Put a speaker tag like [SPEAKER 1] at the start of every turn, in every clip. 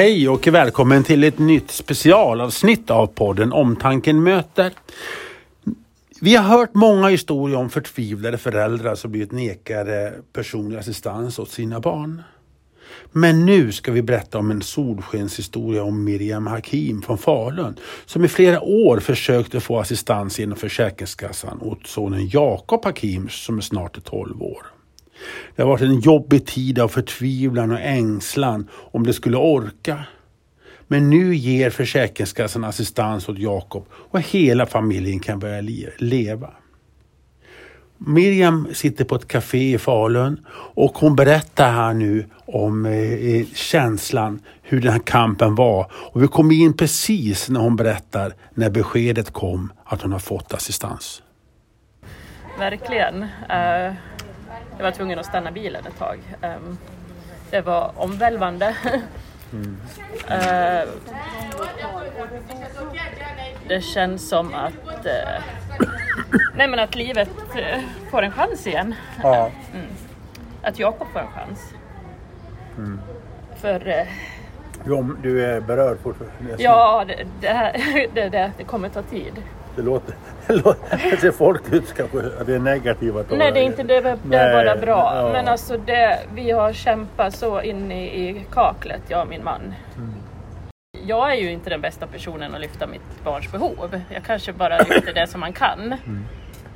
[SPEAKER 1] Hej och välkommen till ett nytt specialavsnitt av podden Omtanken möter. Vi har hört många historier om förtvivlade föräldrar som blivit nekade personlig assistans åt sina barn. Men nu ska vi berätta om en solskenshistoria om Miriam Hakim från Falun som i flera år försökte få assistans genom Försäkringskassan åt sonen Jakob Hakim som är snart 12 år. Det har varit en jobbig tid av förtvivlan och ängslan om det skulle orka. Men nu ger Försäkringskassan assistans åt Jakob och hela familjen kan börja leva. Miriam sitter på ett café i Falun och hon berättar här nu om eh, eh, känslan, hur den här kampen var. Och vi kommer in precis när hon berättar när beskedet kom att hon har fått assistans.
[SPEAKER 2] Verkligen. Uh, jag var tvungen att stanna bilen ett tag. Um, det var omvälvande. Mm. uh, det känns som att uh, Nej men att livet eh, får en chans igen. Ja. Mm. Att Jakob får en chans. Mm. För... Eh,
[SPEAKER 1] du, du är berörd fortfarande?
[SPEAKER 2] Ja, det, det, det, det, det kommer ta tid.
[SPEAKER 1] Det låter, det låter ser folk ut kanske att det är negativa
[SPEAKER 2] Nej, det är inte det, det är bara bra. Ja. Men alltså det, vi har kämpat så in i, i kaklet, jag och min man. Mm jag är ju inte den bästa personen att lyfta mitt barns behov. Jag kanske bara lyfter det som man kan. Mm.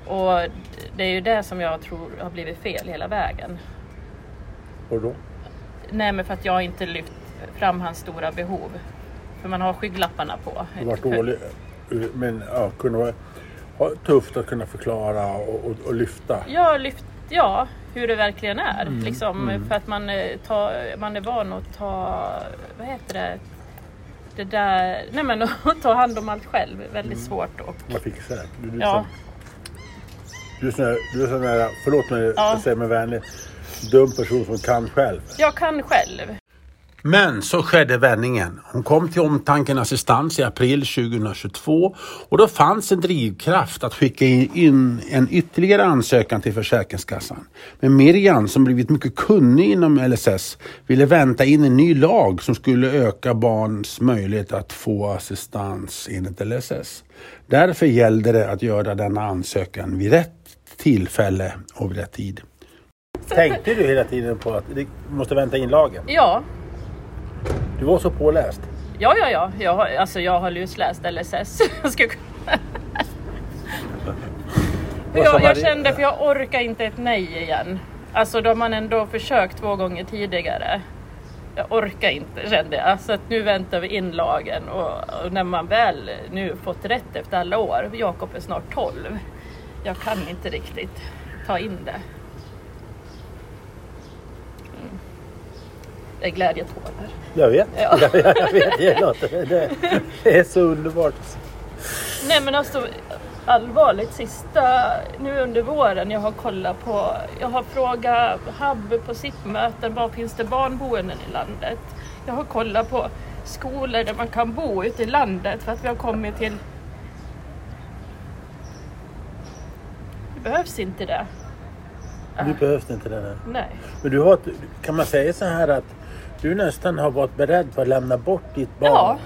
[SPEAKER 2] Och det är ju det som jag tror har blivit fel hela vägen.
[SPEAKER 1] Och då?
[SPEAKER 2] Nej men för att jag inte lyft fram hans stora behov. För man har skygglapparna på.
[SPEAKER 1] Det var dålig, men ja, kunde vara tufft att kunna förklara och, och, och lyfta.
[SPEAKER 2] Ja, lyft, ja, hur det verkligen är. Mm. Liksom, mm. För att man, eh, tar, man är van att ta, vad heter det, det där, nej men att ta hand om allt själv väldigt mm. svårt. Och,
[SPEAKER 1] Man fixar det. Du, du, ja. du är sån du är sån här förlåt mig, ja. jag säger mig vänlig, dum person som kan själv.
[SPEAKER 2] Jag kan själv.
[SPEAKER 1] Men så skedde vändningen. Hon kom till Omtanken Assistans i april 2022 och då fanns en drivkraft att skicka in en ytterligare ansökan till Försäkringskassan. Men Miriam, som blivit mycket kunnig inom LSS, ville vänta in en ny lag som skulle öka barns möjlighet att få assistans enligt LSS. Därför gällde det att göra denna ansökan vid rätt tillfälle och vid rätt tid. Tänkte du hela tiden på att du måste vänta in lagen?
[SPEAKER 2] Ja,
[SPEAKER 1] du var så påläst?
[SPEAKER 2] Ja, ja, ja. Jag har, alltså, jag har lusläst LSS. jag, jag kände, för jag orkar inte ett nej igen. Alltså då har man ändå försökt två gånger tidigare. Jag orkar inte kände jag. Så att nu väntar vi in lagen och, och när man väl nu fått rätt efter alla år, Jakob är snart 12. Jag kan inte riktigt ta in det. Är glädjetårar.
[SPEAKER 1] Jag vet. Ja. jag, jag vet det, låter, det, det är så underbart.
[SPEAKER 2] Nej men alltså allvarligt sista nu under våren jag har kollat på, jag har frågat HUB på sitt möten, var finns det barnboenden i landet? Jag har kollat på skolor där man kan bo ute i landet för att vi har kommit till det behövs inte det.
[SPEAKER 1] Nu behövs inte det.
[SPEAKER 2] Nej.
[SPEAKER 1] Men du har, kan man säga så här att du nästan har varit beredd på att lämna bort ditt barn ja.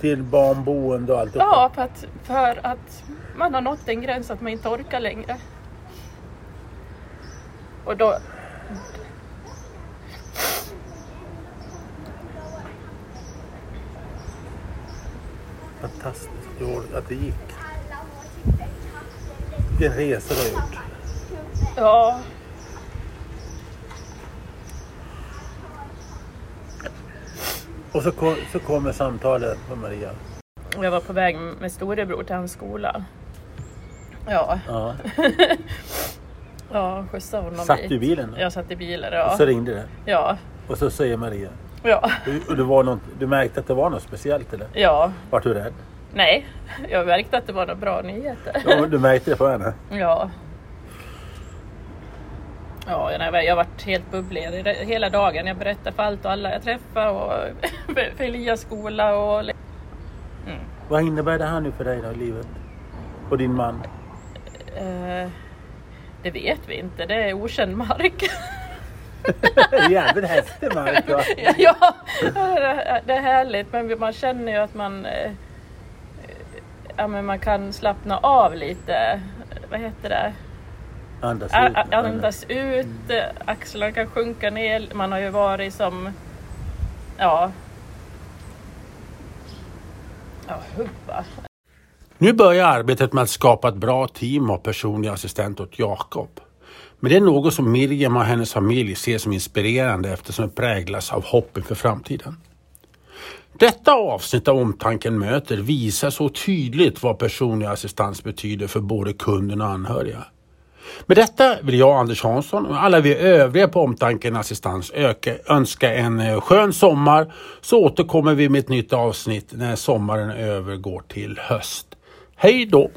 [SPEAKER 1] till barnboende och allt
[SPEAKER 2] Ja, för att, för att man har nått en gräns att man inte orkar längre. Och då...
[SPEAKER 1] Fantastiskt att det gick. Vilken resa du har gjort.
[SPEAKER 2] Ja.
[SPEAKER 1] Och så, kom, så kommer samtalet med Maria.
[SPEAKER 2] Jag var på väg med storebror till hans skola. Ja. Ja, ja skjutsade honom
[SPEAKER 1] Satt du i bilen?
[SPEAKER 2] Jag satt i bilen, ja.
[SPEAKER 1] Och så ringde det?
[SPEAKER 2] Ja.
[SPEAKER 1] Och så säger Maria?
[SPEAKER 2] Ja.
[SPEAKER 1] Och det var något, du märkte att det var något speciellt eller?
[SPEAKER 2] Ja.
[SPEAKER 1] Vart du rädd?
[SPEAKER 2] Nej, jag märkte att det var några bra nyheter.
[SPEAKER 1] Ja, du märkte det på henne?
[SPEAKER 2] Ja. Ja, jag har varit helt bubblig hela dagen. Jag berättar för allt och alla jag träffar och för Elias skola och... Mm.
[SPEAKER 1] Vad innebär det här nu för dig då, livet? Och din man?
[SPEAKER 2] Uh, det vet vi inte. Det är okänd mark.
[SPEAKER 1] Jävligt häftig mark va?
[SPEAKER 2] ja, det är härligt men man känner ju att man eh, ja, men man kan slappna av lite. Vad heter det?
[SPEAKER 1] Andas
[SPEAKER 2] ut. Andas ut, axlarna kan sjunka ner. Man har ju varit som, ja, ja hubba.
[SPEAKER 1] Nu börjar arbetet med att skapa ett bra team av personlig assistent åt Jakob. Men det är något som Miriam och hennes familj ser som inspirerande eftersom det präglas av hopp inför framtiden. Detta avsnitt av Omtanken möter visar så tydligt vad personlig assistans betyder för både kunden och anhöriga. Med detta vill jag, Anders Hansson och alla vi övriga på Omtanken Assistans öka, önska en eh, skön sommar så återkommer vi med ett nytt avsnitt när sommaren övergår till höst. Hej då!